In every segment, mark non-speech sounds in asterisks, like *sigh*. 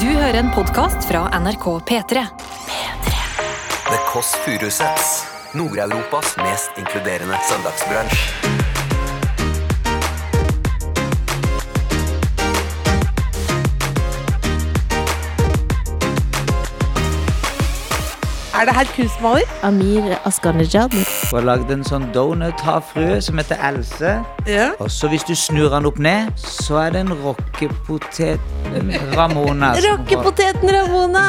Du hører en podkast fra NRK P3. P3. The Kåss Furuseths. Nord-Europas mest inkluderende søndagsbransj. Er det her kunstmaler? Amir Askanejad. Hun har lagd en sånn donut-havfrue som heter Else. Ja. Og så hvis du snur den opp ned, så er det en rockepotet Ramona. Rockepoteten Ramona!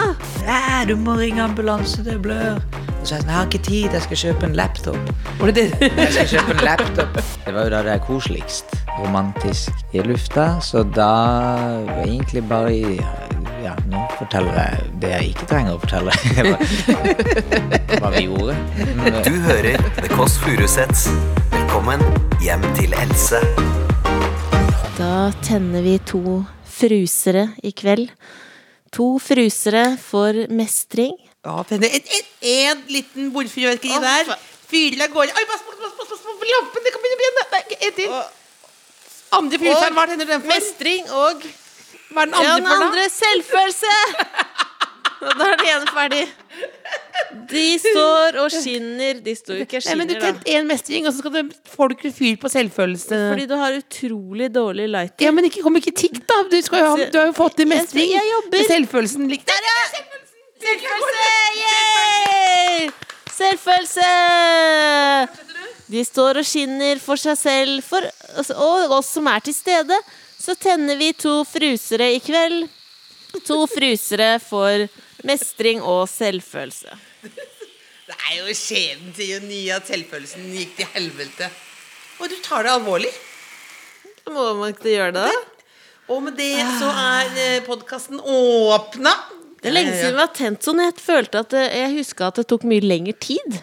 Ja, du må ringe ambulanse, det blør. Og så er jeg sånn, jeg har ikke tid, jeg skal kjøpe en laptop. Var det det? Jeg skal kjøpe en laptop. Det var jo da det er koseligst. Romantisk i lufta, så da var egentlig bare i Ja, nå forteller jeg det jeg ikke trenger å fortelle. *laughs* Hva vi gjorde. Du hører The Kåss Furuseths. Velkommen hjem til Else. Da tenner vi to frusere i kveld. To frusere for mestring. Ja, tenner en, en, en liten bordfyrverkeri der. Fyrer av gårde. Oi, pass, på lampen! Det kan begynne å brenne! Nei, En til. Andre fryseren, hva tenner du den for? Mestring og Hva er den andre Ja, den for, da? selvfølelse! *laughs* Da er den ene ferdig. De står og skinner. De står jo ikke og da men du tente én mestring, og så skal du folk fyr på selvfølelse. Fordi du har utrolig dårlig lighter. Ja, men ikke kom ikke tikk, da! Du, ha, du har jo fått til mestring. Jeg jobber. Selvfølelsen lik Der, ja! Selvfølelse! Yeah! Selvfølelse! De står og skinner for seg selv, for, og oss som er til stede. Så tenner vi to frusere i kveld. To frusere for mestring og selvfølelse. Det er jo skjebnen til jo nye at selvfølelsen gikk til helvete. Og du tar det alvorlig. Må man ikke gjøre det, da? Og med det så er podkasten åpna. Det er lenge siden vi har tent sånn. Jeg følte at jeg huska at det tok mye lengre tid.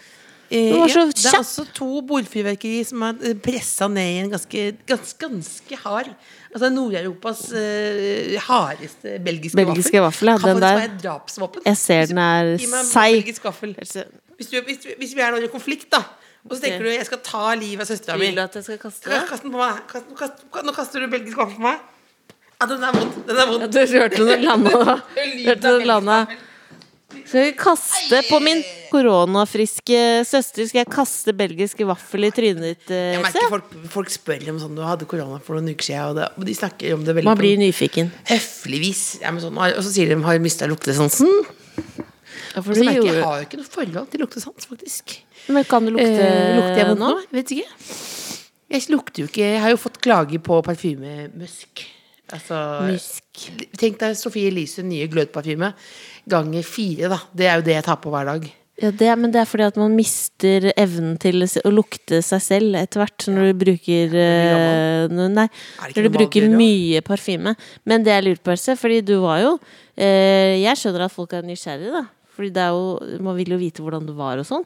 Eh, Det var så ja, det er kjapt. altså to bordfyrverkeri som er pressa ned i en ganske, ganske, ganske hard Altså Nord-Europas eh, hardeste belgiske, Belgiske vaffel, Kan den der. drapsvåpen. Jeg ser den er seig. Hvis, hvis, hvis vi er nå i konflikt, da, og så tenker okay. du jeg skal ta livet av søstera mi nå kaster du belgisk vaffel på meg. Ja, den er vond. Den er vond. Ja, du hørte den landa. *laughs* Hørte den landa. Skal jeg kaste på min koronafriske søster Skal jeg kaste belgiske vaffel i trynet ditt? eh, Jeg merker folk, folk spør om sånn Du hadde korona for noen uker siden, og, det, og de snakker om det veldig Man blir nyfiken. høfligvis. Ja, sånn, og så sier de har mista luktesansen. Ja, for så merker jeg jeg har jo ikke noe forhold til luktesans, faktisk. Men kan du lukte Eh, lukter jeg vondt nå? Vet ikke. Jeg lukter jo ikke Jeg har jo fått klager på parfymemusk. Altså, Musk. Tenk deg Sofie Elises nye glødparfyme ganger fire, da. Det er jo det jeg tar på hver dag. Ja, det, men det er fordi at man mister evnen til å lukte seg selv etter hvert når du bruker eh, Nei, når du bruker mye parfyme. Men det jeg lurer på, Else, fordi du var jo eh, Jeg skjønner at folk er nysgjerrige, da. Fordi det er jo Man vil jo vite hvordan det var og sånn.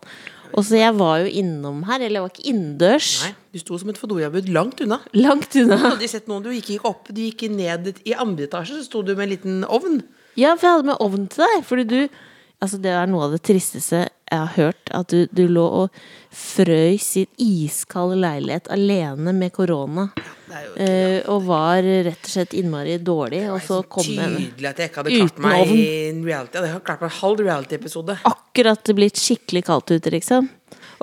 Og så jeg var jo innom her, eller jeg var ikke innendørs. Du sto som et Fodora-bud langt unna. Langt unna. Jeg hadde sett noen Du gikk ikke opp, du gikk ned i andre etasje, så sto du med en liten ovn. Ja, for jeg hadde med ovn til deg. Fordi du Altså, det er noe av det tristeste jeg har hørt. At du, du lå og frøys i en iskald leilighet alene med korona. Det eh, og var rett og slett innmari dårlig. Og så kom en Tydelig at jeg ikke hadde klart meg ovn. i en reality. Jeg hadde klart meg en halv reality-episode. akkurat blitt skikkelig kaldt ute, liksom.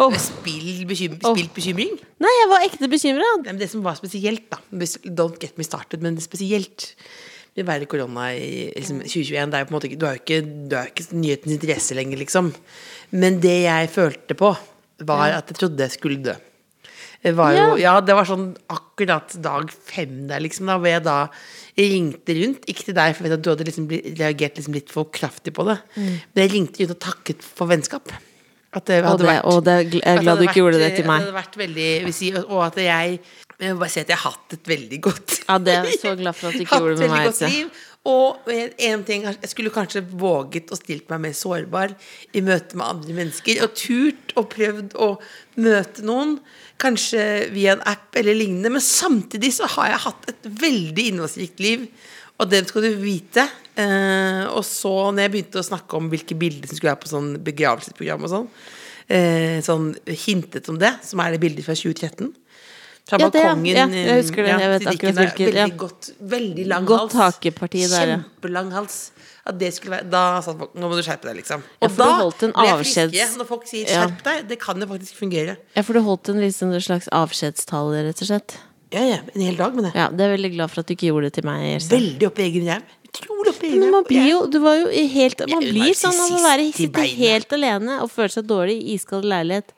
Oh. Spill bekym oh. Spilt bekymring. nei, jeg var ekte bekymra. Det som var spesielt, da Don't get me started, men spesielt å være korona i liksom, 2021 det er jo på en måte ikke, Du er jo ikke, du er ikke nyhetens interesse lenger, liksom. Men det jeg følte på, var at jeg trodde jeg skulle dø. Det var jo, ja, det var sånn akkurat dag fem der, liksom. Da hvor jeg da ringte rundt. Ikke til deg, for jeg vet at du hadde liksom reagert liksom litt for kraftig på det. Men jeg ringte rundt og takket for vennskap. At det Og, hadde det, vært og det, jeg er glad du ikke gjorde det til At meg. det hadde vært veldig si, Og at jeg jeg vil bare si at jeg har hatt et veldig godt *laughs* Ja, det er jeg så glad for at du ikke gjorde det med meg. godt liv. Og en ting, jeg skulle kanskje våget å stilt meg mer sårbar i møte med andre mennesker. Og turt og prøvd å møte noen. Kanskje via en app eller lignende. Men samtidig så har jeg hatt et veldig innholdsrikt liv. Og det skal du vite. Eh, og så når jeg begynte å snakke om hvilke bilder som skulle være på sånn begravelsesprogram og sånn, eh, sånn hintet om det, som er det bildet fra 2013, Fra Ja, det, balkongen. Ja, jeg husker det. ja, Jeg vet akkurat der. hvilken, ja. Veldig godt, veldig lang Godt hals. hakeparti der, ja. Kjempelang hals. At det skulle være, da sa folk nå må du skjerpe deg, liksom. Og du da ble jeg friske. Når folk sier 'skjerp deg', det kan jo faktisk fungere. Ja, for du holdt en liksom slags avskjedstale, rett og slett. Ja, ja, En hel dag med det. Ja, det er jeg veldig glad for at du ikke gjorde det til meg. Else. Veldig opp i egen egen Men man blir jo, du var jo helt Man Ja, blir sånn av å være sitte helt alene og føle seg dårlig i iskald leilighet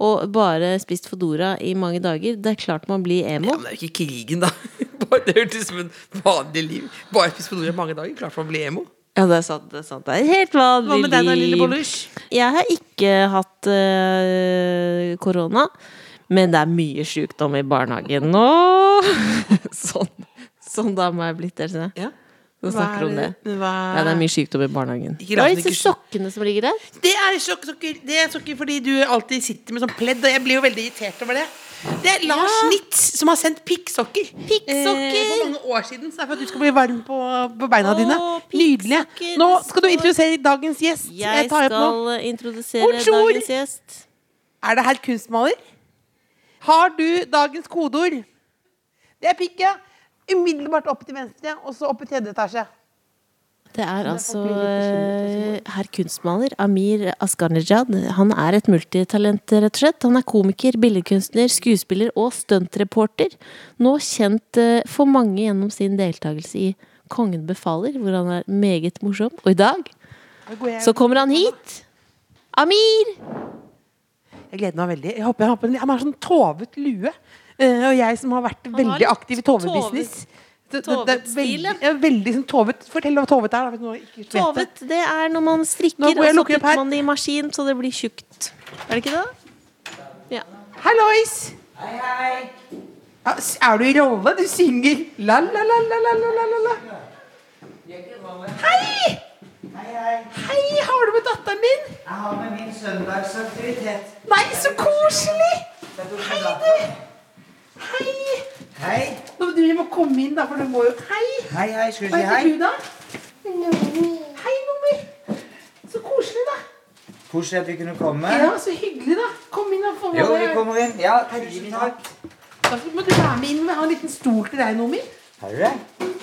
og bare spist Fodora i mange dager. Det er klart man blir emo. Ja, men det er jo ikke krigen, da. *laughs* Bare, det hørtes ut som en vanlig liv. Bare spist Fodora i mange dager. Klart man blir emo. Ja, det er sant. Det er sant. Det er helt vanlig liv. Hva med deg da, lille. Bollers? Jeg har ikke hatt øh, korona, men det er mye sykdom i barnehagen nå. *laughs* sånn, sånn da må jeg blitt, Else. Ja. Nå snakker om det. Hva, Ja, det er mye sykdom i barnehagen. Ikke Hva er disse sokkene som ligger der? Det er sokk, sokker. Det er sokker fordi du alltid sitter med sånn pledd, og jeg blir jo veldig irritert over det. Det er Lars Nitz som har sendt pikksokker. Pikksokker! Eh, for mange år siden. Så det er for at du skal bli varm på, på beina Åh, dine. Nydelige. Nå skal du introdusere dagens gjest. Jeg tar skal introdusere Bonjour! dagens gjest. Er det herr kunstmaler? Har du dagens kodeord? Det er pikk, ja. Umiddelbart opp til venstre, og så opp i tredje etasje. Det er altså eh, herr kunstmaler Amir Asgharnejad. Han er et multitalent, rett og slett. Han er komiker, billedkunstner, skuespiller og stuntreporter. Nå kjent eh, for mange gjennom sin deltakelse i Kongen befaler, hvor han er meget morsom. Og i dag så kommer han hit. Amir! Jeg gleder meg veldig. Jeg håper, jeg håper, han har sånn tovet lue. Eh, og jeg som har vært har veldig aktiv i tovebusiness. Det, det, det, tovet stil, ja. ja, veldig sånn tovet. Fortell hva tovet er. Da, hvis ikke vet. Tovet, det er når man strikker, og så putter man det i maskin så det blir tjukt. Er det ikke det? Ja. Hallois! Ja, hei er du i rolle? Du synger la, la, la, la, la, la, la, la. Hei! Hei, har du med datteren din? Jeg har med min søndagsaktivitet. Nei, så koselig! Hei, du! Hei! Hei. Du må komme inn, da, for du må jo Hei! Hei, hei. Skal du si hei? Hva heter du, da? Hei, nummer. Så koselig, da. Koselig at vi kunne komme. Ja, så hyggelig, da. Kom inn og få Jo, vi kommer inn. Ja, tusen takk. Da må du være med inn. Vi har en liten stol til deg, nummer. Har du det?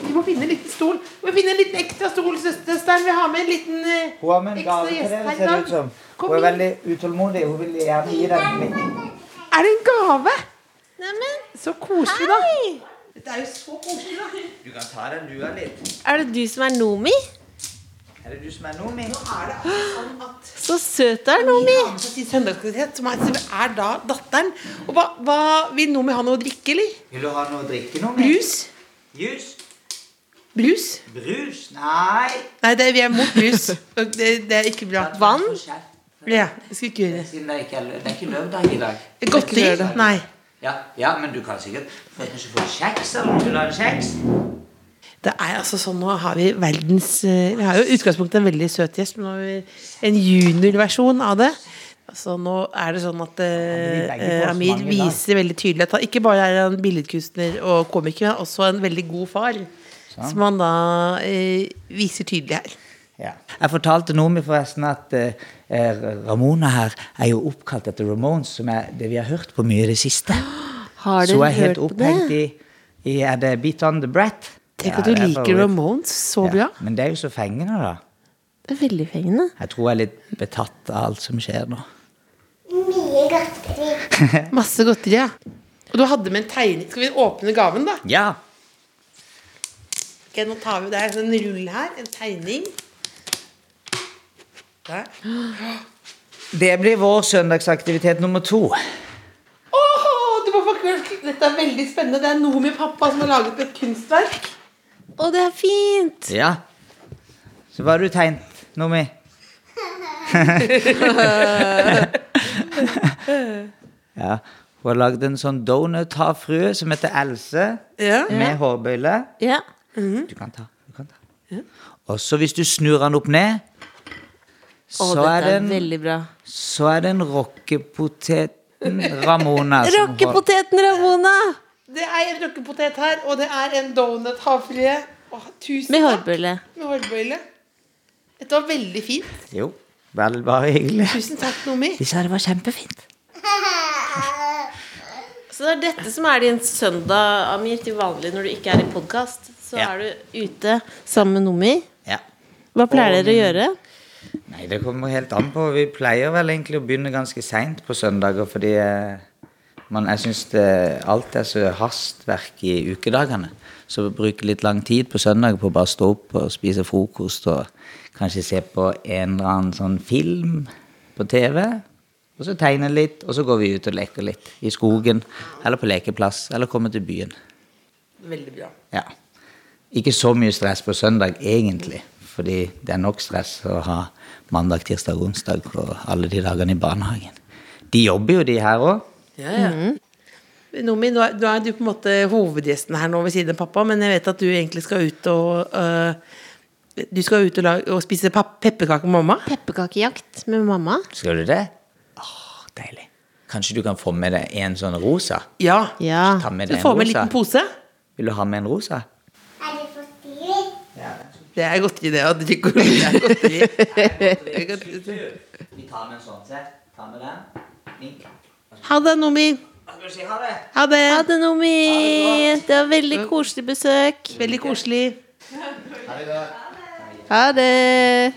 Vi må finne en liten stol. Vi må finne en liten ekstra stol, søsteren. Vi har med en liten uh, Hun har med en gave til deg, ser det ut som. Hun er veldig utålmodig. Hun vil gjerne gi deg midt. Er det en gave? Neimen, Så koselig, da. Dette er jo så koselig, da. Du kan ta den lua litt. er det du som er Nomi? Er det du som er Nomi? Nå er det altså sånn at Så søt er, Nomi. vi søndagsaktivitet, som er, er da datteren. Og hva, hva Vil Nomi ha noe å drikke, eller? Vil du ha noe å drikke, Nomi? Brus? Jus? Brus? Brus? Nei. Nei, det, vi er mot brus. Det, det er ikke bra. Vann? Ja, det skal ikke gjøre. Siden det er, det er ikke lørdag i dag. Godteri? Nei. Ja, ja, men du kan sikkert få kanskje få kjeks eller. Vil du ha en kjeks? Det er altså sånn, Nå har vi verdens eh, Vi har jo utgangspunktet en veldig søt gjest, men nå har vi en juniorversjon av det. Altså Nå er det sånn at eh, så Amir viser veldig tydelig at han ikke bare er han billedkunstner og komiker, men også en veldig god far. Som han da eh, viser tydelig her. Ja. Jeg fortalte Nomi forresten at eh, eh, Ramona her er jo oppkalt etter Ramones, som er det vi har hørt på mye i det siste. *gasps* Har Så dere jeg er helt opphengt i, i Er det Beat on the Brat? Tenk Ja, at du det er liker. Ramones så Ja, bra. Men det er jo så fengende, da. Det er veldig fengende. Jeg tror jeg er litt betatt av alt som skjer nå. Mye godteri. *laughs* Masse godteri, ja. Og du hadde med en tegning. Skal vi åpne gaven, da? Ja. Ok, nå tar vi Det er en rull her. En tegning. Der. Det blir vår søndagsaktivitet nummer to. Åh, du må. Dette er veldig spennende. Det er Nomi pappa som har laget et kunstverk. Å, det er fint! Ja. Så hva har du tegnet, Nomi? *laughs* ja. Hun har lagd en sånn donut-havfrue som heter Else, Ja. med hårbøyle. Ja. Du kan ta. Du kan ta. Og så hvis du snur den opp ned, Å, så er, dette er så er den rockepoteten Ramona. *laughs* Rockepoteten Ramona! Det er en rockepotet her, og det er en donut havfrue. Med takk. hårbøyle. Med hårbøyle. Dette var veldig fint. Jo, vel bare hyggelig. Tusen takk, Nomi. De sa det var kjempefint. *laughs* Så det er dette som er din søndag, Amir, til vanlig når du ikke er i podkast. Så Ja. er du ute sammen med Nomi. Ja. Hva pleier Og- dere å gjøre? Nei, det kommer helt an på. Vi pleier vel egentlig å begynne ganske seint på søndager, fordi eh, man, jeg syns alt er så hastverk i ukedagene. Så bruke litt lang tid på søndag på å bare stå opp og spise frokost og kanskje se på en eller annen sånn film på TV. Og så tegne litt, og så går vi ut og leker litt. I skogen, eller på lekeplass, eller kommer til byen. Veldig bra. Ja. Ikke så mye stress på søndag, egentlig. Fordi det er nok stress å ha mandag, tirsdag, onsdag og alle de dagene i barnehagen. De jobber jo, de her òg. Ja, ja. Nomi, nå er, nå er du på en måte hovedgjesten her nå ved siden av pappa, men jeg vet at du egentlig skal ut og øh, Du skal ut og, lage, og spise pepperkaker med mamma? Pepperkakejakt med mamma? Skal du det? Åh, deilig. Kanskje du kan få med deg en sånn rosa? Ja. Ja. Ta med Du får en med en liten pose. Vil du ha med en rosa? Er det for stilig? Det er godteri, det. Og drikk er godteri. *laughs* Er. Vi tar med en sånn. Se. Ta med den. Ha det, Nomi. Ha det? Ha det. Nomi. Det var veldig koselig besøk. Veldig koselig. Ha det.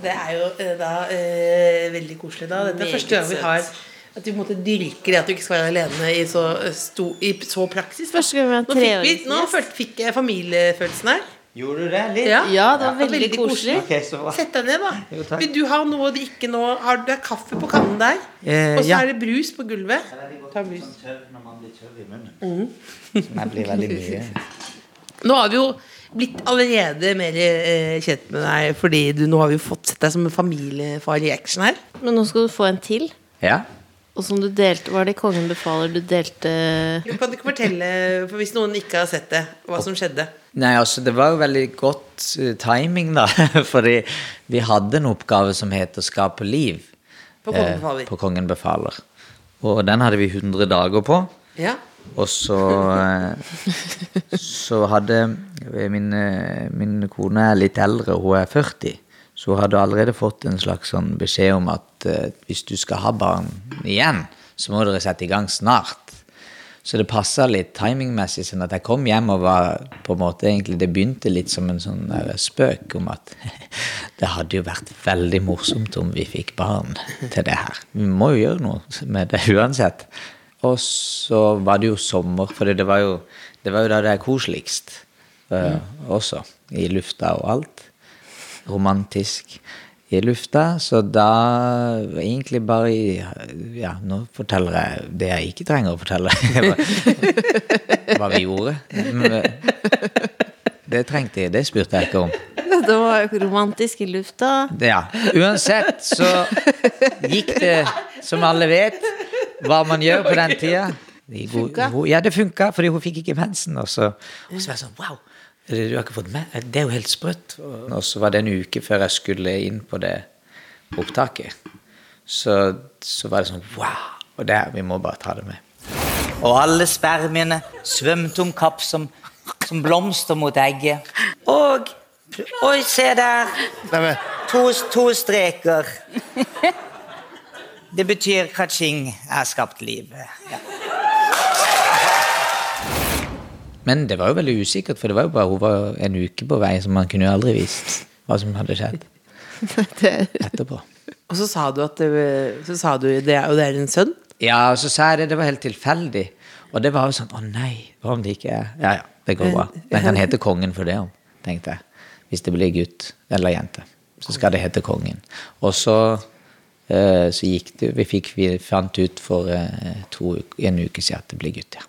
Det er jo eh, da eh, veldig koselig, da. Dette er første gang vi har at du måte dyrker det at du ikke skal være alene i så, eh, sto, i så praksis. Første gang vi har Nå fikk, vi, nå fikk jeg familiefølelsen her. Gjorde du det litt? Ja, Ja, det var veldig veldig koselig. Ok, så. Sett deg ned, da. Jo, takk. Vil du ha noe du ikke nå har? du er kaffe på kannen der. Eh, Og så ja. er det brus på gulvet. Ta brus. Sånn tørr når man blir tørr i munnen. Som jeg blir veldig mye. *laughs* Nå har vi jo blitt allerede mer eh, kjent med deg, fordi du, nå har vi jo fått sett deg som en familiefar i action her. Men nå skal du få en til. Ja. Og som du delte, var det Kongen befaler du delte Jo, Kan du ikke fortelle, for hvis noen ikke har sett det, hva som skjedde? Nei, altså det var jo veldig godt eh, timing, da. *laughs* Fordi vi hadde en oppgave som het å skape liv. På Kongen eh, befaler. på Kongen befaler. Og den hadde vi 100 dager på. Ja. Og så eh, *laughs* Så hadde min, min kone er litt eldre, hun er 40. Så har du allerede fått en slags sånn beskjed om at eh, hvis du skal ha barn igjen, så må dere sette i gang snart. Så det passa litt timingmessig, sånn at jeg kom hjem og var på en måte egentlig Det begynte litt som en sånn spøk om at *laughs* det hadde jo vært veldig morsomt om vi fikk barn til det her. Vi må jo gjøre noe med det uansett. Og så var det jo sommer, for det var jo, det var jo da det er koseligst eh, også. I lufta og alt. Romantisk i lufta. Så da egentlig bare Ja, nå forteller jeg det jeg ikke trenger å fortelle. *laughs* Hva vi gjorde. Det trengte jeg, det spurte jeg ikke om. *laughs* Det var romantisk i lufta. Ja, Uansett så gikk det, som alle vet, hva man gjør på den tida. Det funka? Ja, det funka, fordi hun fikk ikke mensen. Og så, og så var jeg sånn Wow, du har ikke fått med? Det er jo helt sprøtt. Og så var det en uke før jeg skulle inn på det opptaket. Så, så var det sånn Wow. Og det, vi må bare ta det med. Og alle spermiene svømte om kapp som, som blomster mot egget. Og Oi, se der! To, to streker. Det betyr kaching er skapt livet. Ja. Men det var jo veldig usikkert, for det var jo bare hun var en uke på vei, så man kunne jo aldri visst hva som hadde skjedd *laughs* etterpå. Og så sa du at det, så sa du det er, jo det er en sønn. Ja, og så sa jeg det, det var helt tilfeldig. Og det var jo sånn, å nei, hva om det ikke er Ja ja, det går bra. Den kan hete Kongen for det om, tenkte jeg. Hvis det blir gutt eller jente, så skal det hete Kongen. Og så, eh, så gikk det Vi fikk, vi fant ut for eh, to, en uke siden at det blir gutt, ja.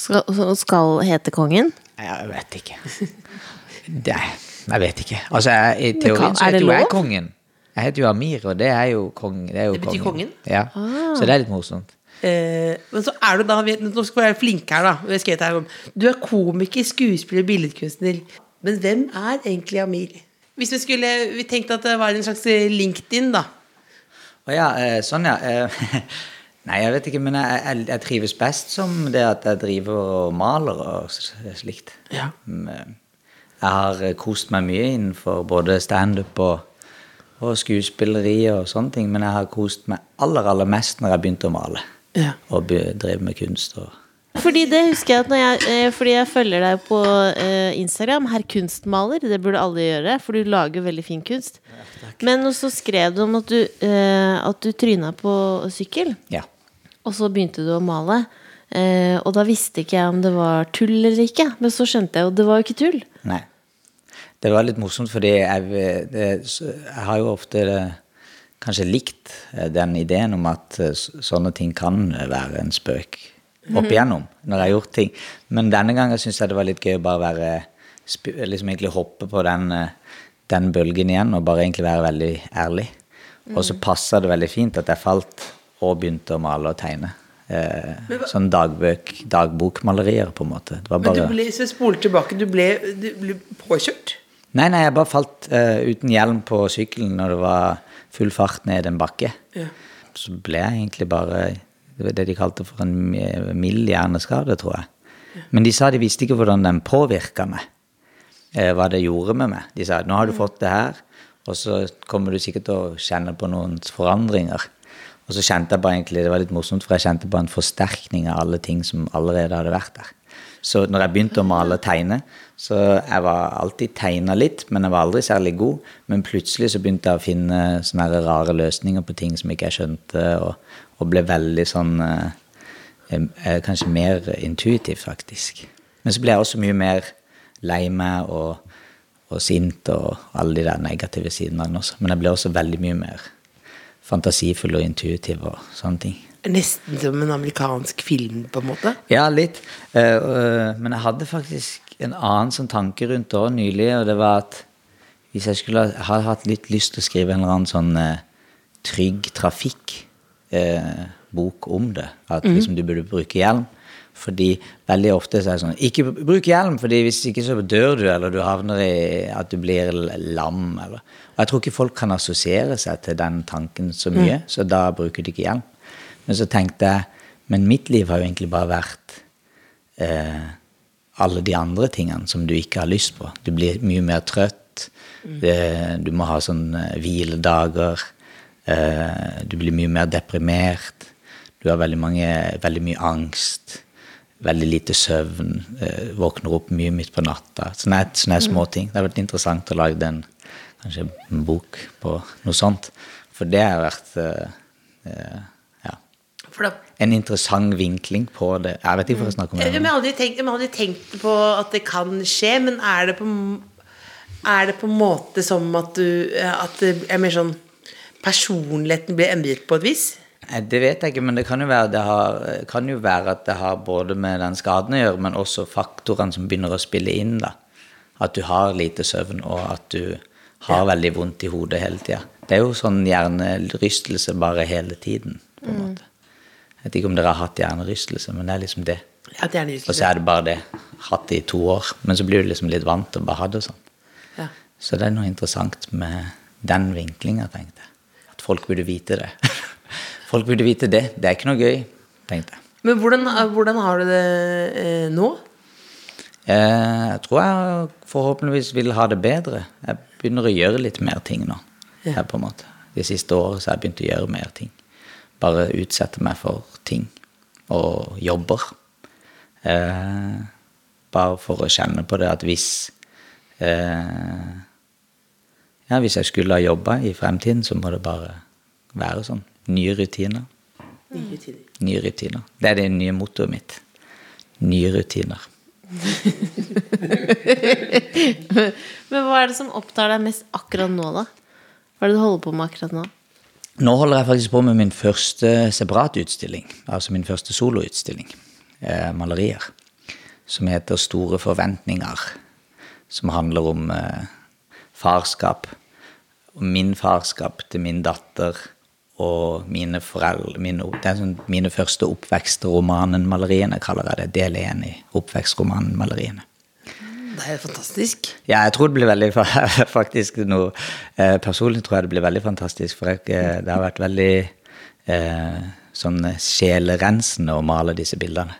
Skal, skal hete Kongen. Jeg vet ikke. Det, jeg vet ikke. Altså, jeg, I kan- teorien så er heter jo jeg kongen. Jeg heter jo Amir, og det er jo, kong, det er jo Det betyr kongen? Ja. Så det er litt morsomt. Eh, men så er du da Nå skal vi være flinke her, da. Du er komiker, skuespiller, billedkunstner. Men hvem er egentlig Amir? Hvis vi skulle Vi tenkte at det var en slags LinkedIn, da. Å ja, eh, sånn ja. *laughs* Nei, jeg vet ikke, men jeg, jeg, jeg trives best som det at jeg driver og maler og slikt. Ja. Eh, Jeg har eh, kost meg mye innenfor både standup og, og skuespilleri og sånne ting, men jeg har kost meg aller, aller mest når jeg begynte å male. Ja. og drev med kunst. Og, Fordi det husker jeg at når jeg, eh, Fordi jeg følger deg på eh, Instagram, herr kunstmaler. Det burde alle gjøre, for du lager veldig fin kunst. Men så skrev du om at du, eh, at du tryna på sykkel, ja. og så begynte du å male. Eh, og da visste ikke jeg om det var tull eller ikke, men så skjønte jeg jo det var jo ikke tull. Nei. Det var litt morsomt, fordi jeg, det, jeg har jo ofte kanskje likt den ideen om at sånne ting kan være en spøk opp igjennom når jeg har gjort ting. Men denne gangen syns jeg det var litt gøy å bare være liksom egentlig hoppe på den, eh, den bølgen igjen og bare egentlig være veldig ærlig. Og så passa det veldig fint at jeg falt og begynte å male og tegne. Eh, sånn dagbøk, dagbokmalerier, på en måte. Det var Men du ble, så spole tilbake, du ble, du ble påkjørt? Nei, nei, jeg bare falt eh, uten hjelm på sykkelen når det var full fart ned en bakke. Ja. Så ble jeg egentlig bare Det de kalte for en mild hjerneskade, tror jeg. Men de sa de visste ikke hvordan den påvirka meg. Eh, hva det gjorde med meg. De sa nå har du fått det her, og så kommer du sikkert til å kjenne på noen forandringer. Og så kjente jeg bare egentlig, Det var litt morsomt, for jeg kjente på en forsterkning av alle ting som allerede hadde vært der. Så når jeg begynte å male og tegne, så jeg var alltid tegna litt, men jeg var aldri særlig god. Men plutselig så begynte jeg å finne sånne her rare løsninger på ting som ikke jeg skjønte, og, og ble veldig sånn eh, eh, Kanskje mer intuitiv, faktisk. Men så ble jeg også mye mer lei meg og, og sint og alle de der negative sidene av den også. Men jeg ble også veldig mye mer fantasifull og intuitiv og sånne ting. Nesten som en amerikansk film, på en måte. Ja, litt. Eh, men jeg hadde faktisk en annen sånn tanke rundt det nylig, og det var at hvis jeg skulle ha- hatt litt lyst til å skrive en eller annen sånn eh, trygg trafikk-bok om det, at liksom du burde bruke hjelm. Fordi veldig ofte så er det sånn Ikke bruk hjelm, fordi hvis ikke så dør du, eller du havner i at du blir lam, eller Og jeg tror ikke folk kan assosiere seg til den tanken så mye, så da bruker de ikke hjelm. Men så tenkte jeg Men mitt liv har jo egentlig bare vært eh, alle de andre tingene som du ikke har lyst på. Du blir mye mer trøtt. Det, du må ha sånn eh, hviledager. Eh, du blir mye mer deprimert. Du har veldig, mange, veldig mye angst. Veldig lite søvn. Eh, våkner opp mye midt på natta. Sånne, sånne småting. Det har vært interessant å lage en, kanskje en bok på noe sånt. For det har vært eh, eh, ja, For da, en interessant vinkling på det. Jeg vet ikke hvorfor jeg snakker om. det jeg, har aldri tenkt, aldri tenkt på at det kan skje, men er det på, er det på en måte som at du At det er mer sånn Personligheten blir endret på et vis? Det vet jeg ikke, men det kan jo, være, det har, kan jo være at det har både med den skaden å gjøre, men også faktorene som begynner å spille inn. da. At du har lite søvn, og at du har veldig vondt i hodet hele tida. Det er jo sånn hjernerystelse bare hele tiden. på en måte. Jeg vet ikke om dere har hatt hjernerystelse, men det er liksom det. Er Og så er det bare det. Hatt det i to år. Men så blir du liksom litt vant til å bare ha det sånn. ja. Så det er noe interessant med den vinklinga, tenkte jeg. At folk burde vite det. *laughs* Folk burde vite det. Det er ikke noe gøy, tenkte jeg. Men hvordan, hvordan har du det eh, nå? Eh, Jeg tror jeg forhåpentligvis vil ha det bedre. Jeg begynner å gjøre litt mer ting nå. Her på en måte. De siste årene så har jeg begynt å gjøre mer ting. Bare utsetter meg for ting. Og jobber. Eh, bare for å kjenne på det at hvis eh, Ja, hvis jeg skulle ha jobba i fremtiden, så må det bare være sånn. Nye rutiner. Nye tider. Nye rutiner. Det er det nye mottoet mitt. Nye rutiner. *laughs* Men hva er det som opptar deg mest akkurat nå, da? Hva er det du holder på med akkurat nå? Nå holder jeg faktisk på med min første separatutstilling, altså min første soloutstilling, eh, malerier, som heter Store forventninger, som handler om eh, farskap, om min farskap til min datter og mine foreldre, mine, det er sånn, mine første oppvekstromanen-maleriene, kaller jeg det, del én i oppvekstromanen-maleriene. Det er fantastisk. Ja, jeg tror det blir veldig *laughs* faktisk noe eh, Personlig tror jeg det blir veldig fantastisk, for jeg, eh, det har vært veldig eh, sånn sjelerensende å male disse bildene.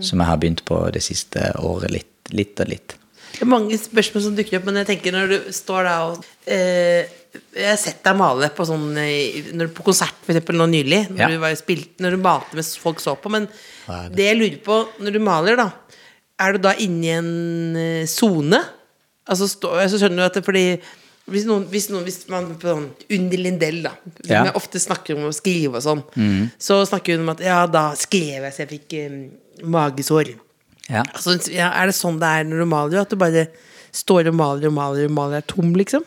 Som jeg har begynt på det siste året, litt, litt og litt. Det er mange spørsmål som dukker opp, men jeg tenker når du står da og eh, Jeg har sett deg male på sånn eh, når, På konsert for eksempel nå nylig Når Ja. du var spilt, Når du malte mens folk så på Men det? det jeg lurer på Når du maler da Er du da inne i en sone? zone? Altså stå, så skjønner du at det fordi hvis, noen, hvis, noen, hvis man på sånn Unni Lindell da Som Ja. jeg ofte snakker om å skrive og sånn Så snakker hun om at Ja, da skrev jeg så jeg fikk um, magesår Ja. altså, ja, Er det sånn det er når du maler? At du bare står og maler og maler og maler er tom liksom?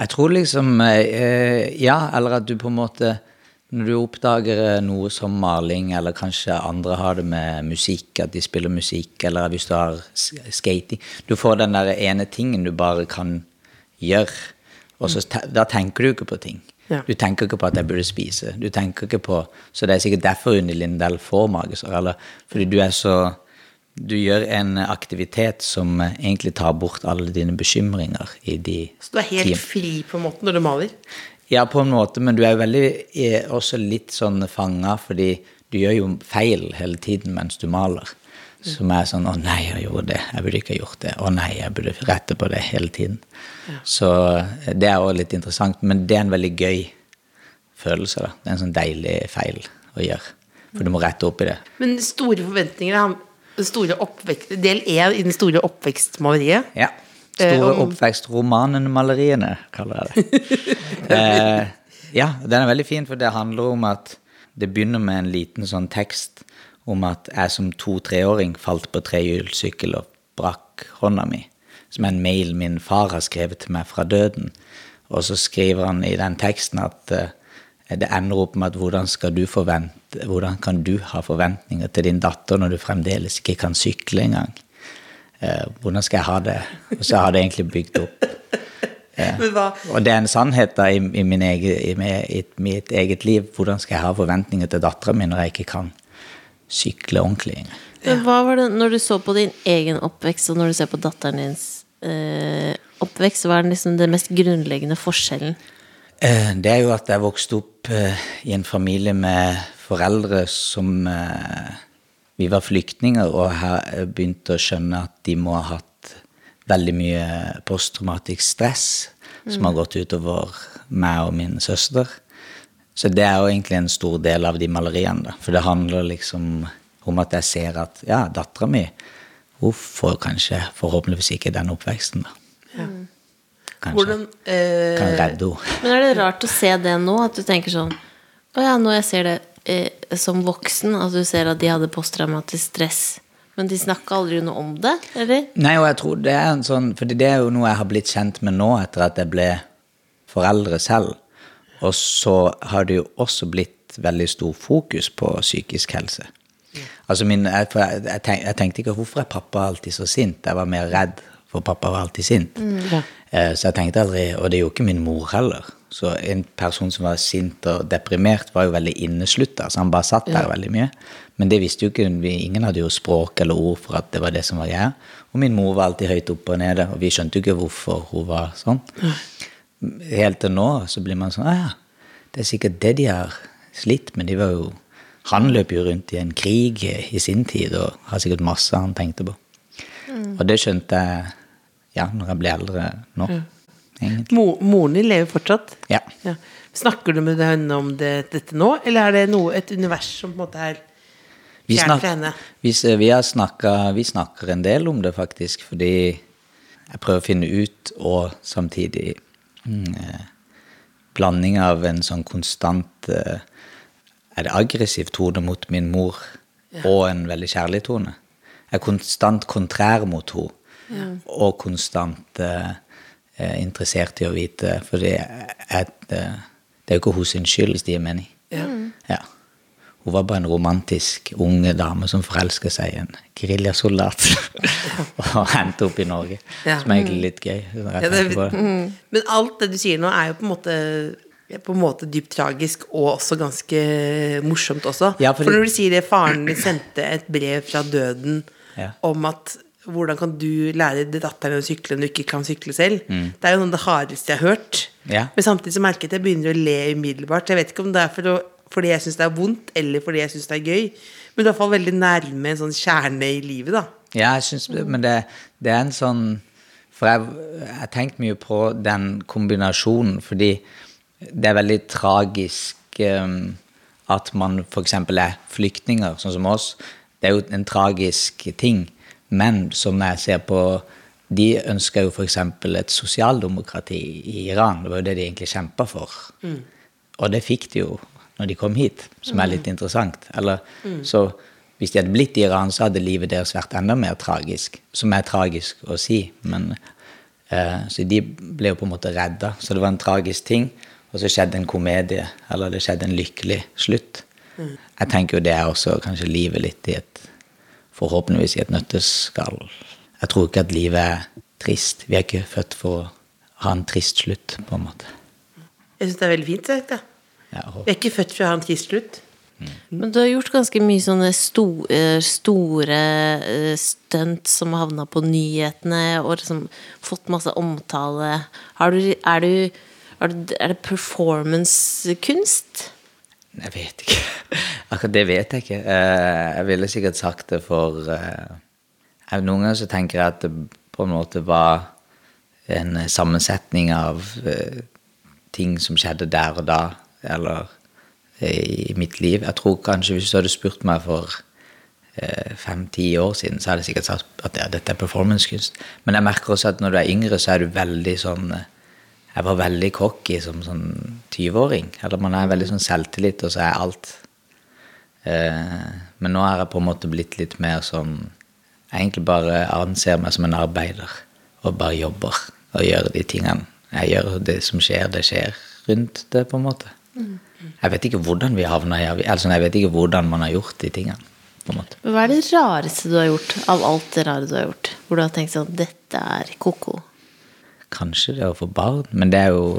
Jeg tror liksom eh, Ja, eller at du på en måte Når du oppdager eh, noe som maling, eller kanskje andre har det med musikk, at de spiller musikk, eller hvis du har skating Du får den der ene tingen du bare kan gjøre, og så da tenker du ikke på ting. Ja. Du tenker ikke på at jeg burde spise. Du tenker ikke på Så det er sikkert derfor Unni Lindell får magesår, eller fordi du er så Du gjør en aktivitet som eh, egentlig tar bort alle dine bekymringer i de Så du er helt fri på en måte når du maler? Ja, på en måte, men du er jo veldig er også litt sånn fanga, fordi du gjør jo feil hele tiden mens du maler. Som er sånn 'Å nei, jeg gjorde det. Jeg burde ikke ha gjort det.' 'Å nei, jeg burde rette på det hele tiden.' Så eh, det er også litt interessant, men det er en veldig gøy følelse. da. Det er en sånn deilig feil å gjøre. For du må rette opp i det. Men store forventninger den store oppvekst, Del én i den store oppvekstmaleriet. Ja. Eh, Store om- oppvekstromanene, maleriene, kaller jeg det. *laughs* eh, ja, den er veldig fin, for det handler om at det begynner med en liten sånn tekst om at jeg som to-treåring falt på trehjulssykkel og brakk hånda mi. Som er en mail min far har skrevet til meg fra døden. Og så skriver han i den teksten at eh, det ender opp med at hvordan, skal du forvente, hvordan kan du ha forventninger til din datter når du fremdeles ikke kan sykle engang? Eh, hvordan skal jeg ha det? Og så har det egentlig bygd opp. *laughs* Men Og det er en sannhet da i, i, min egen, i, mi- i mitt eget liv. Hvordan skal jeg ha forventninger til dattera mi når jeg ikke kan sykle ordentlig? Men hva var det, når du så på din egen oppvekst, og når du ser på datteren dins eh, oppvekst, hva er den liksom den mest grunnleggende forskjellen? Eh, Det er jo at jeg vokste opp eh, i en familie med foreldre som eh, Vi var flyktninger og har begynte begynt å skjønne at de må ha hatt veldig mye posttraumatisk stress som har gått utover meg og min søster. Så det er jo egentlig en stor del av de maleriene. Da. For det handler liksom om at jeg ser at ja, dattera mi hun får kanskje forhåpentligvis ikke den oppveksten. da. Kanskje hvordan eh, kan redde henne. Men er det rart å se det nå? At du tenker sånn Å ja, når jeg ser det eh, som voksen, at du ser at de hadde posttraumatisk stress, men de snakka aldri noe om det, eller? Nei, og jeg tror det er en sånn For det er jo noe jeg har blitt kjent med nå etter at jeg ble foreldre selv. Og så har det jo også blitt veldig stor fokus på psykisk helse. Altså min, jeg, for jeg, jeg, tenk, jeg tenkte ikke hvorfor er pappa alltid så sint? Jeg var mer redd, for pappa var alltid sint. Eh, så jeg tenkte aldri Og det er jo ikke min mor heller. Så en person som var sint og deprimert, var jo veldig inneslutta. Så han bare satt der veldig mye. Men det visste jo ikke vi, Ingen hadde jo språk eller ord for at det var det som var greia. Og min mor var alltid høyt oppe og nede, og vi skjønte jo ikke hvorfor hun var sånn. Helt til nå så blir man sånn ja, det er sikkert det de har slitt med. De var jo Han løp jo rundt i en krig i sin tid og har sikkert masse han tenkte på. Og det skjønte jeg ja, når jeg ble eldre nå. Egentlig. Mo, Moren din lever fortsatt? Ja. Ja. Snakker du med henne om det, dette nå, eller er det noe, et univers som på en måte er Vi, fjernt fra henne? vi, vi, snakket, vi snakker en del om det, faktisk, fordi jeg prøver å finne ut, og samtidig mm, eh, Blanding av en sånn konstant eh, Er det aggressiv tone mot min mor, og en veldig kjærlig tone? Jeg er konstant kontrær mot henne, og konstant eh, interessert i å vite For det er, eh, det er jo ikke hos sin skyld, hvis det er menig. Ja. Hun var bare en romantisk unge dame som forelska seg i en geriljasoldat. *laughs* og endte opp i Norge. Ja. Som er egentlig litt gøy. Ja, det, mm. men alt det du sier nå, er jo på en måte på en måte dypt tragisk og også ganske morsomt også. Ja, fordi- For når du sier det, faren din sendte et brev fra døden Ja. om at hvordan kan du lære datteren å sykle når du ikke kan sykle selv? Mm. Det er jo noe av det hardeste jeg har hørt. Ja. Men samtidig så merker jeg at jeg begynner å le umiddelbart. Jeg vet ikke om det er for å, fordi jeg syns det er vondt, eller fordi jeg syns det er gøy. Men i hvert fall veldig nærme en sånn kjerne i livet, da. Ja, jeg synes, men det, det er en sånn For jeg har tenkt mye på den kombinasjonen, fordi det er veldig tragisk um, at man f.eks. er flyktninger, sånn som oss. Det er jo en tragisk ting. Men som jeg ser på De ønsker jo f.eks. et sosialdemokrati i Iran. Det var jo det de egentlig kjempa for. Og det fikk de jo når de kom hit, som er litt interessant. Eller, Så hvis de hadde blitt i Iran, så hadde livet deres vært enda mer tragisk. Som er tragisk å si, men eh, Så de ble jo på en måte redda. Så det var en tragisk ting. Og så skjedde en komedie, eller det skjedde en lykkelig slutt. Jeg tenker jo det er også kanskje livet litt i et Forhåpentligvis i et nøtteskall. Jeg tror ikke at livet er trist. Vi er ikke født for å ha en trist slutt, på en måte. Jeg syns det er veldig fint sagt, da. Vi er ikke født for å ha en trist slutt. Men du har gjort ganske mye sånne sto, eh, store eh, stunt som har havna på nyhetene, og liksom fått masse omtale. Har du, er, du, er, du, er det performancekunst? Jeg vet ikke. *laughs* Akkurat det vet jeg ikke. Eh, Jeg ville sikkert sagt det for eh, Noen ganger så tenker jeg at det på en måte var en sammensetning av eh, ting som skjedde der og da, eller i mitt liv. Jeg tror kanskje hvis du hadde spurt meg for fem-ti år siden, så hadde jeg sikkert sagt at ja, dette er performancekunst. Men jeg merker også at når du er yngre, så er du veldig sånn Jeg var veldig cocky som sånn 20-åring. Eller man er veldig sånn selvtillit, og så er alt eh, Men nå er jeg på en måte blitt litt mer sånn Jeg egentlig bare anser meg som en arbeider og bare jobber og gjør de tingene. Jeg gjør det som skjer, det skjer rundt det, på en måte. Jeg vet ikke hvordan vi havna i Altså, jeg vet ikke hvordan man har gjort de tingene. på en måte. Hva er det rareste du har gjort av alt det rare du har gjort? Hvor du har tenkt sånn Dette er ko-ko. Kanskje det å få barn, men det er jo *laughs*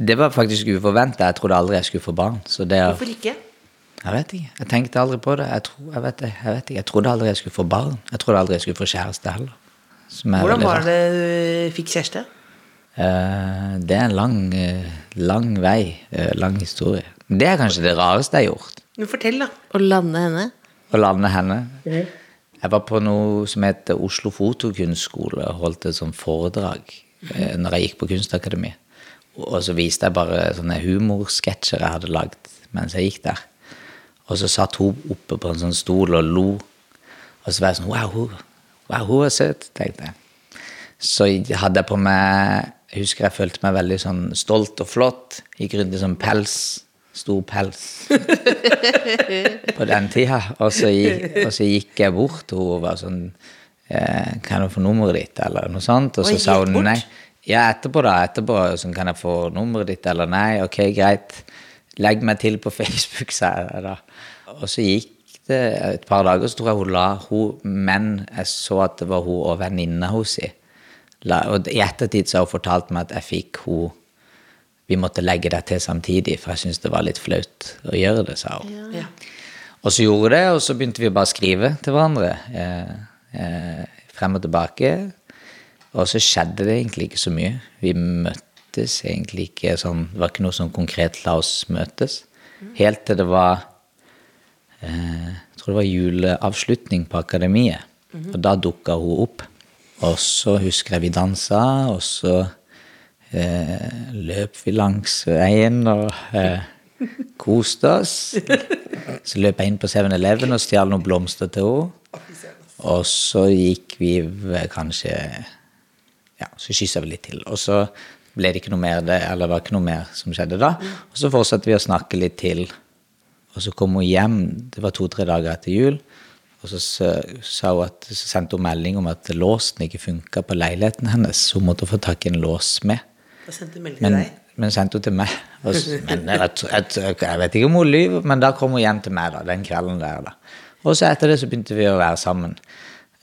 Det var faktisk uforventa. Jeg trodde aldri jeg skulle få barn. Så det å- Hvorfor ikke? Jeg vet ikke. Jeg tenkte aldri på det. Jeg, tro, jeg, vet, jeg vet ikke. Jeg trodde aldri jeg skulle få barn. Jeg trodde aldri jeg skulle få kjæreste heller. Som er Hvordan var det du fikk kjæreste? Eh, det er en lang, eh, lang vei. eh, lang historie. Det er kanskje det rareste jeg har gjort. Men fortell, da. Å lande henne? Å lande henne. Jeg var på noe som heter Oslo Fotokunstskole og holdt et sånt foredrag eh, når jeg gikk på Kunstakademiet. Og så viste jeg bare sånne humorsketsjer jeg hadde lagd mens jeg gikk der. Og så satt hun oppe på en sånn stol og lo. Og så var jeg sånn Wow, hun, wow, hun er søt, tenkte jeg. Så hadde jeg på meg Jeg husker jeg følte meg veldig sånn stolt og flott. Gikk rundt i sånn pels. Stor pels *laughs* på den tida. Og så, gikk, og så gikk jeg bort, og hun var sånn eh, Kan jeg få nummeret ditt, eller noe sånt? Og så sa hun nei. Ja, etterpå, da. Etterpå. Sånn, kan jeg få nummeret ditt, eller nei? Ok, greit. Legg meg til på *laughs* Facebook, sa jeg da. Og så gikk det et par dager, så tror jeg hun la hun Men jeg så at det var hun og venninna hennes. Og i ettertid så har hun fortalt meg at jeg fikk hun Vi måtte legge det til samtidig, for jeg syntes det var litt flaut å gjøre det, sa hun. Ja. Og så gjorde det, og så begynte vi bare å skrive til hverandre. Eh, eh, frem og tilbake. Og så skjedde det egentlig ikke så mye. Vi møttes egentlig ikke sånn Det var ikke noe som konkret la oss møtes. Helt til det var eh, Jeg tror det var juleavslutning på akademiet. Og da dukka hun opp. Og så husker jeg vi dansa, og så eh, løp vi langs veien og eh, koste oss. Så løp jeg inn på 7-Eleven og stjal noen blomster til henne. Og så gikk vi kanskje Ja, så kyssa vi litt til. Og så ble det ikke noe mer det, eller det var ikke noe mer som skjedde da. Og så fortsatte vi å snakke litt til. Og så kom hun hjem, det var to-tre dager etter jul. Og så sa hun at, så sendte hun melding om at låsen ikke funka på leiligheten hennes. Hun måtte få tak i en låsmed. Da sendte melding Men, til deg. men sendte hun til meg. Og Men jeg, jeg, jeg vet ikke om hun lyver, men da kom hun hjem til meg da, den kvelden der. da. Og så etter det så begynte vi å være sammen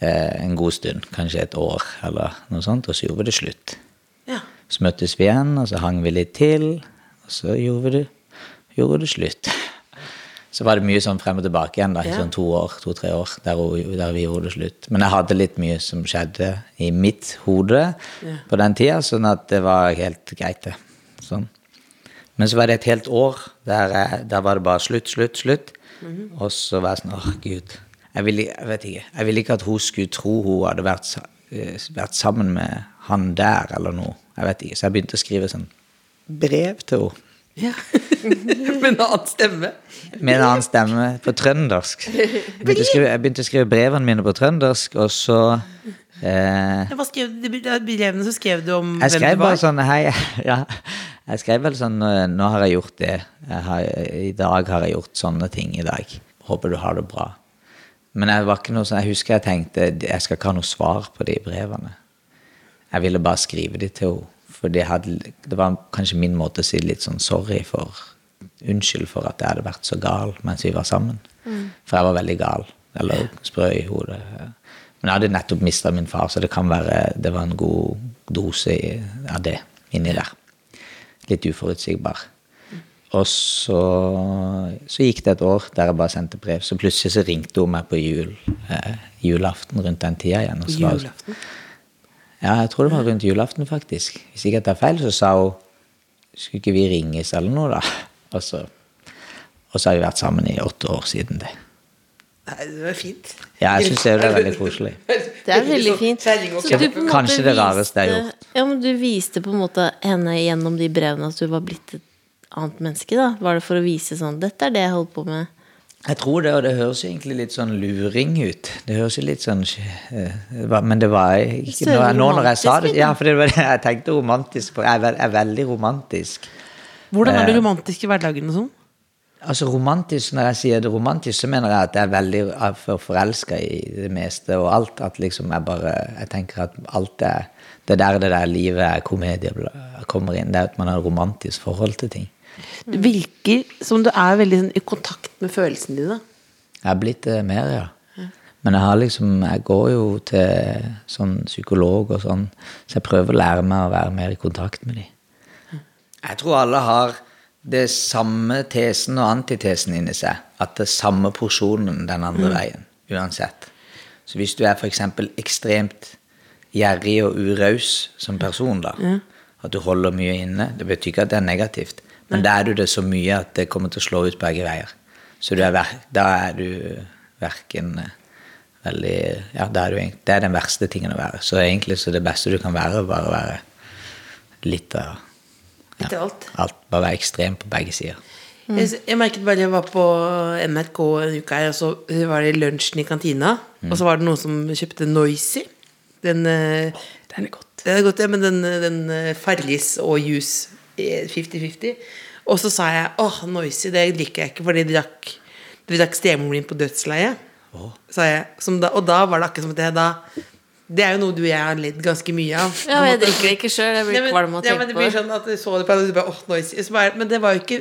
eh, en god stund, kanskje et år eller noe sånt, og så gjorde vi det slutt. Ja. Så møttes vi igjen, og så hang vi litt til, og så gjorde vi det, gjorde det slutt. Så var det mye sånn frem og tilbake igjen, da, i Ja. sånn to år, to-tre år, der, der vi gjorde det slutt. Men jeg hadde litt mye som skjedde i mitt hode på den tida, sånn at det var helt greit, det. Sånn. Men så var det et helt år der, jeg, der var det bare slutt, slutt, slutt. Og så var jeg sånn, åh gud. Jeg ville, jeg vet ikke, jeg ville ikke at hun skulle tro hun hadde vært eh, vært sammen med han der, eller noe. Jeg vet ikke. Så jeg begynte å skrive sånn brev til henne. Ja. *laughs* Med en annen stemme. Med en annen stemme på trøndersk. Jeg begynte å skrive, begynte å skrive brevene mine på trøndersk, og så eh, Hva skrev du i brevene? Så skrev du om Jeg hvem skrev du var. bare sånn Hei, *laughs* ja. Jeg skrev vel sånn eh, Nå har jeg gjort det. Jeg har, I dag har jeg gjort sånne ting i dag. Håper du har det bra. Men jeg var ikke noe sånn Jeg husker jeg tenkte Jeg skal ikke ha noe svar på de brevene. Jeg ville bare skrive de til henne. For det, hadde, det var kanskje min måte å si litt sånn sorry for Unnskyld for at jeg hadde vært så gal mens vi var sammen. For jeg var veldig gal. Eller sprø i hodet. Men jeg hadde nettopp mista min far, så det kan være det var en god dose av det inni der. Litt uforutsigbar. Og så, så gikk det et år der jeg bare sendte brev. Så plutselig så ringte hun meg på jul, eh, julaften rundt den tida igjen. Og så var. Ja, jeg tror det var rundt julaften, faktisk. Hvis ikke jeg tar feil, så sa hun Skulle ikke vi ringes eller noe, da? Og så, og så har vi vært sammen i åtte år siden det. Nei, det var fint. Ja, jeg syns det er veldig koselig. Det er veldig *laughs* fint. Så du på Kanskje måte det rareste jeg har gjort. Ja, men du viste på en måte henne gjennom de brevene at du var blitt et annet menneske, da? Var det for å vise sånn Dette er det jeg holder på med. Jeg tror det, og det høres egentlig litt sånn luring ut. Det høres jo litt sånn eh, Men det var ikke er nå, nå når jeg sa det Ja, for det var det jeg tenkte romantisk på. Jeg er, er veldig romantisk. Hvordan er du Eh. romantisk i hverdagen og sånn? Altså romantisk, Når jeg sier det romantisk, så mener jeg at jeg er veldig for forelska i det meste og alt. At liksom jeg bare Jeg tenker at alt er Det er der det der livet er komedie kommer inn. Det er at man har et romantisk forhold til ting. Det virker som du er veldig sånn, i kontakt med følelsene dine. Jeg har blitt det mer, ja. Men jeg har liksom Jeg går jo til sånn psykolog og sånn, så jeg prøver å lære meg å være mer i kontakt med dem. Jeg tror alle har det samme tesen og antitesen inni seg. At det er samme porsjonen den andre veien, uansett. Så hvis du er f.eks. ekstremt gjerrig og uraus som person, da, at du holder mye inne, det betyr ikke at det er negativt, men da er du det så mye at det kommer til å slå ut begge veier. Så er, da er du verken eh, veldig Ja, er du, det er den verste tingen å være. Så egentlig så det beste du kan være, bare være litt av ja, alt. alt. Bare være ekstrem på begge sider. Jeg, jeg merket bare jeg var på NRK en uke her, og så var det lunsjen i kantina. Og så var det noen som kjøpte Noisy. Den Den er godt. Den er godt, ja, men den, den eh, Farris og juice 50-50. Og så sa jeg åh, Noisy, det liker jeg ikke, for de drakk De drakk stemoren min på dødsleiet. Sa jeg. Som da, og da var det akkurat som at jeg da Det er jo noe du og jeg har ledd ganske mye av. Ja, jeg drikker det ikke sjøl. Jeg blir men, kvalm av å ja, men tenke det på blir sånn at du så det på og du bare. Så bare, Men det var jo ikke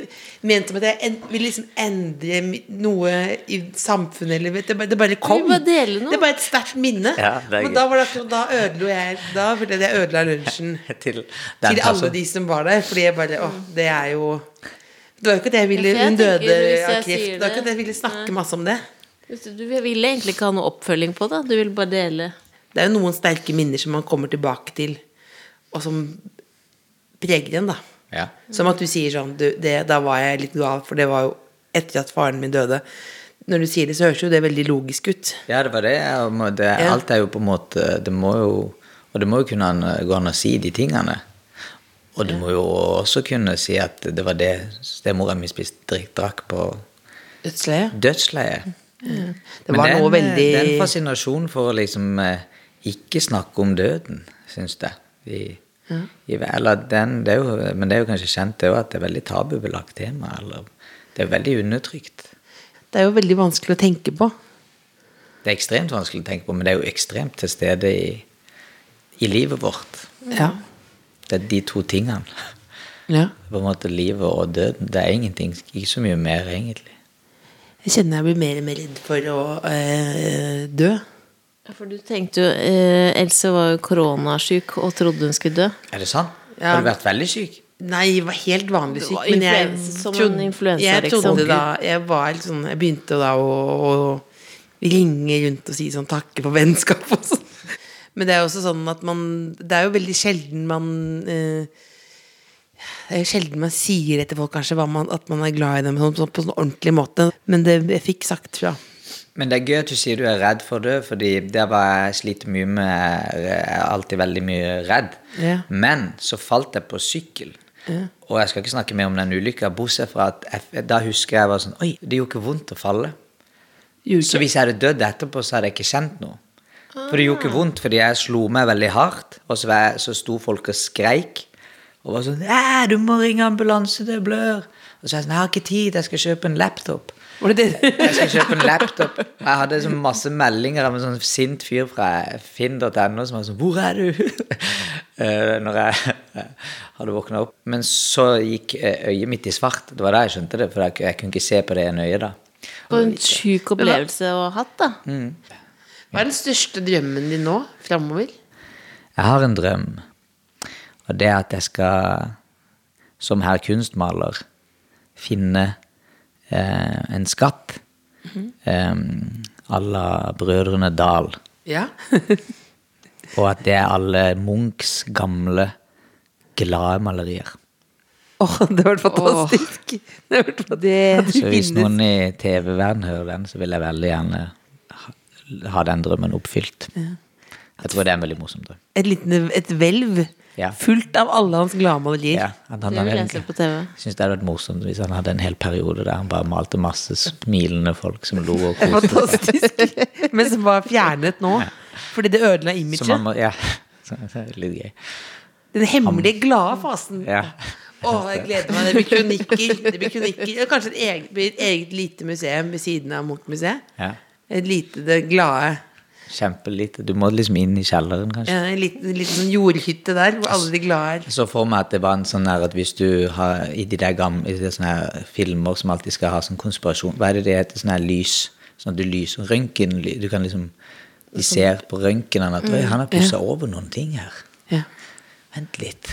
ment som at jeg en, ville liksom endre noe i samfunnet eller vet det, bare- det bare kom. bare dele noe. Det er bare et sterkt minne. Ja, det er men da var det akkurat Da ødela jeg Da følte jeg at jeg ødela lunsjen *laughs* Til, til alle de som var der. Fordi jeg bare Åh, det er jo Det var jo ikke det jeg ville Ja, Hun døde av kreft. Det var ikke det- jeg ville snakke masse om det. Du du ville egentlig ikke ha noe oppfølging på det. Du ville bare dele. Det er jo noen sterke minner som man kommer tilbake til, og som preger en, da. Ja. Som at du sier sånn du, det, Da var jeg litt gal, for det var jo etter at faren min døde. Når du sier det, så høres jo det veldig logisk ut. Ja, det var det. det Ja. Alt er jo på en måte Det må jo Og det må jo kunne gå an å si de tingene. Og du må jo også kunne si at det var det stemora mi spiste drakk på Dødsleiet. dødsleiet. Det var Men den, noe veldig Den fascinasjonen for å liksom eh, ikke snakke om døden, syns jeg. I, i, eller den, det jo, men det er jo kanskje kjent det at det er veldig tabubelagt tema. Eller, det er veldig undertrykt. Det er jo veldig vanskelig å tenke på. Det er ekstremt vanskelig å tenke på, men det er jo ekstremt til stede i, i livet vårt. Ja. Det er de to tingene. ja. På en måte Livet og døden. Det er ingenting, ikke så mye mer, egentlig. Jeg kjenner jeg blir mer og mer redd for å øh, dø. Ja, For du tenkte jo eh, Else var jo koronasyk og trodde hun skulle dø. Er det sant? Ja. Har du vært veldig syk? Nei, jeg var helt vanlig syk. Men jeg som trodde, influensa, jeg liksom. trodde da Jeg var helt sånn Jeg begynte da å, å ringe rundt og si sånn takke for vennskap og sånn. Men det er jo også sånn at man Det er jo veldig sjelden man eh, Det er jo sjelden man sier etter folk kanskje hva man, at man er glad i dem sånn, sånn, på en sånn ordentlig måte. Men det jeg fikk sagt fra Men det er gøy at du sier du er redd for å dø, fordi der var jeg sliter mye med Jeg er alltid veldig mye redd. Ja. Men så falt jeg på sykkel. Og jeg skal ikke snakke mer om den ulykka, bortsett fra at jeg, da husker jeg var sånn Oi, det gjorde ikke vondt å falle. Så hvis jeg hadde dødd etterpå, så hadde jeg ikke kjent noe. For det gjorde ikke vondt, fordi jeg slo meg veldig hardt, og så, jeg, så sto folk og skreik. Og var sånn du må ringe ambulanse, det blør. Og så er jeg sånn, jeg har ikke tid, jeg skal kjøpe en laptop. Var det det? Jeg skal kjøpe en laptop. Og jeg hadde så masse meldinger av en sånn sint fyr fra finn.no som var sånn 'Hvor er du?' *laughs* Eh, Når jeg *laughs* hadde våkna opp. Men så gikk eh, øyet mitt i svart. Det var da jeg skjønte det, for jeg, jeg kunne ikke se på det ene øyet da. For en sjuk opplevelse å ha hatt, da. Hva er den største drømmen din nå, framover? Jeg har en drøm, og det er at jeg skal, som herr kunstmaler, finne eh, en skatt à la Brødrene Dal. Ja. *laughs* Og at det er alle Munchs gamle, glade malerier. Åh, det har vært fantastisk. Det har vært fantastisk. Så hvis noen i TV-verden hører den, så vil jeg veldig gjerne ha, den drømmen oppfylt. Jeg tror det er veldig morsom drøm. et, liten, et hvelv Ja. fullt av alle hans gladmalerier. Ja, han, han han, han det hadde vært morsomt hvis han hadde en hel periode der han bare malte masse smilende folk som lo og *laughs* koste seg. fantastisk. Men som var fjernet nå. Fordi det ødela imaget. ja, *laughs* så er litt gøy. Den hemmelige, glade fasen. Ja. Åh, jeg gleder meg. Det blir kronikker. Det blir kronikker. Kanskje et eget, et eget lite museum ved siden av Munch-museet. Ja. Et lite, det glade Kjempelite. Du må liksom inn i kjelleren, kanskje. ja, En liten, liten sånn jordhytte der, hvor alle de glade er. Så for meg at det var en sånn der at hvis du har i de der gamle i de sånne filmer som alltid skal ha sånn konspirasjon Hva er det det heter? Sånn her lys. Sånn at du lyser Røntgen. Du kan liksom De ser på røntgenen at «Oi, han har pussa over noen ting her. Ja. Vent litt.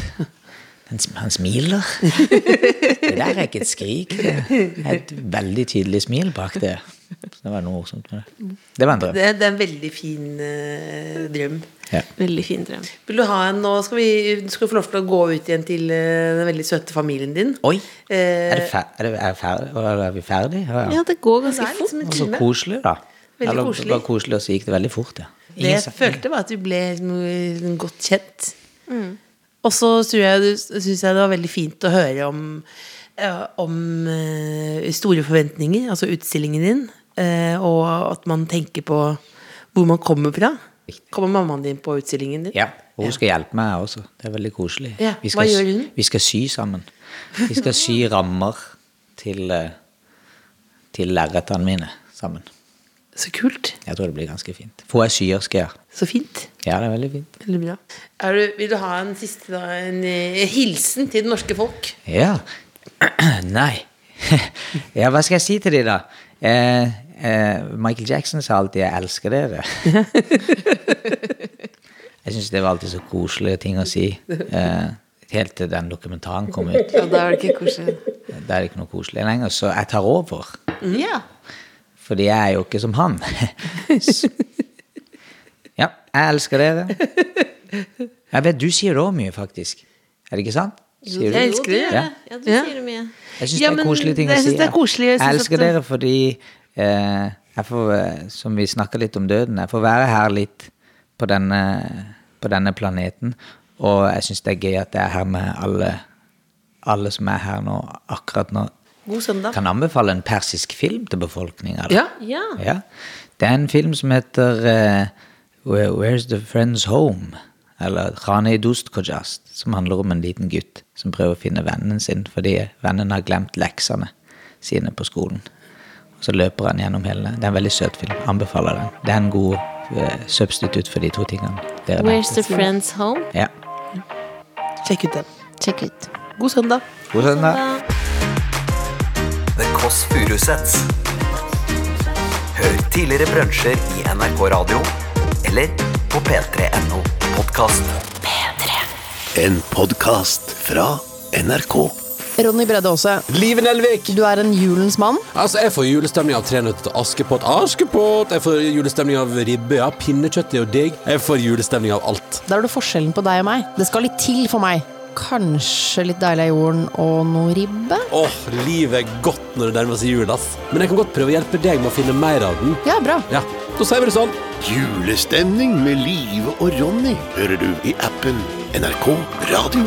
Han, han smiler. *laughs* Det der er ikke et skrik. Det er et veldig tydelig smil bak det. *laughs* Det var noe morsomt med det. Det var en drøm. Det, det er en veldig fin eh, drøm. Ja. Veldig fin drøm. Vil du ha en Nå skal vi skal få lov til å gå ut igjen til eh, den veldig søte familien din. Oi! Eh, Er, det fer er, det, er, fer er vi ferdig? Ja, ja. Ja, det går det ganske er fort. liksom en Så time. koselig, da. Veldig Eller koselig. bare koselig, og så gikk det veldig fort, ja. Det Ingen jeg følte, var at vi ble liksom godt kjent. Og så tror jeg du syns jeg det var veldig fint å høre om, om eh, store forventninger, altså utstillingen din, og at man tenker på hvor man kommer fra. Kommer mammaen din på utstillingen din? Ja, og hun skal hjelpe meg også. Det er veldig koselig. Ja, Vi hva skal, gjør hun? Vi skal sy sammen. Vi skal sy *laughs* rammer til, eh, til lerretene mine sammen. Så kult. Jeg tror det blir ganske fint. Får jeg syersker? Så fint. Ja, det er veldig fint. Veldig bra. Du, vil du ha en siste da, en eh, hilsen til det norske folk? Ja. *clears throat* Nei. *laughs* ja, hva skal jeg si til de da? Eh, eh, Michael Jackson sa alltid 'jeg elsker dere'. *laughs* jeg syns det var alltid så koselige ting å si. Eh, helt til den dokumentaren kom ut. Ja, da er det ikke koselig. Da er det ikke noe koselig lenger, så jeg tar over. Ja. Fordi jeg er jo ikke som han. *laughs* Ja, jeg elsker dere. Jeg vet, du sier det òg mye, faktisk. Er det ikke sant? Sier du? Jeg elsker det. Ja. Ja, du Ja. sier det mye. Jeg syns Ja, det er koselige ting å si. er jeg Jeg, elsker at dere fordi jeg får, eh, Som vi snakka litt om døden, jeg får være her litt på denne, på denne planeten. Og jeg syns det er gøy at jeg er her med alle, alle som er her nå, akkurat nå. God søndag. Kan anbefale en persisk film til befolkninga. Ja. Ja. Ja. Det er en film som heter uh, Where- Where's the Friend's Home? Eller Rane Dost Kojast, som handler om en liten gutt som prøver å finne vennen sin fordi vennen har glemt leksene sine på skolen. Så løper han gjennom hele Det er en veldig søt film. Anbefaler den. Det er en god uh, substitutt for de to tingene. Where's the friend's home? Ja. Sjekk ut den. Check ut. God søndag. God søndag. The Kåss Furuseths. Hør tidligere brunsjer i NRK Radio eller på p3.no podkast. En podkast fra NRK. Ronny Bredde Aase, Live Nelvik! du er en julens mann. Altså, Jeg får julestemning av Tre nøtter til Askepott. Askepott! Jeg får julestemning av ribbe. Ja, pinnekjøtt er jo digg. Jeg får julestemning av alt. Der er du forskjellen på deg og meg. Det skal litt til for meg. kanskje litt deilig av jorden og noe ribbe. Åh, livet er godt når det nærmer seg jul, ass. Men jeg kan godt prøve å hjelpe deg med å finne mer av den. Ja, bra. Ja, da sier vi det sånn. Julestemning med Live og Ronny hører du i appen NRK Radio.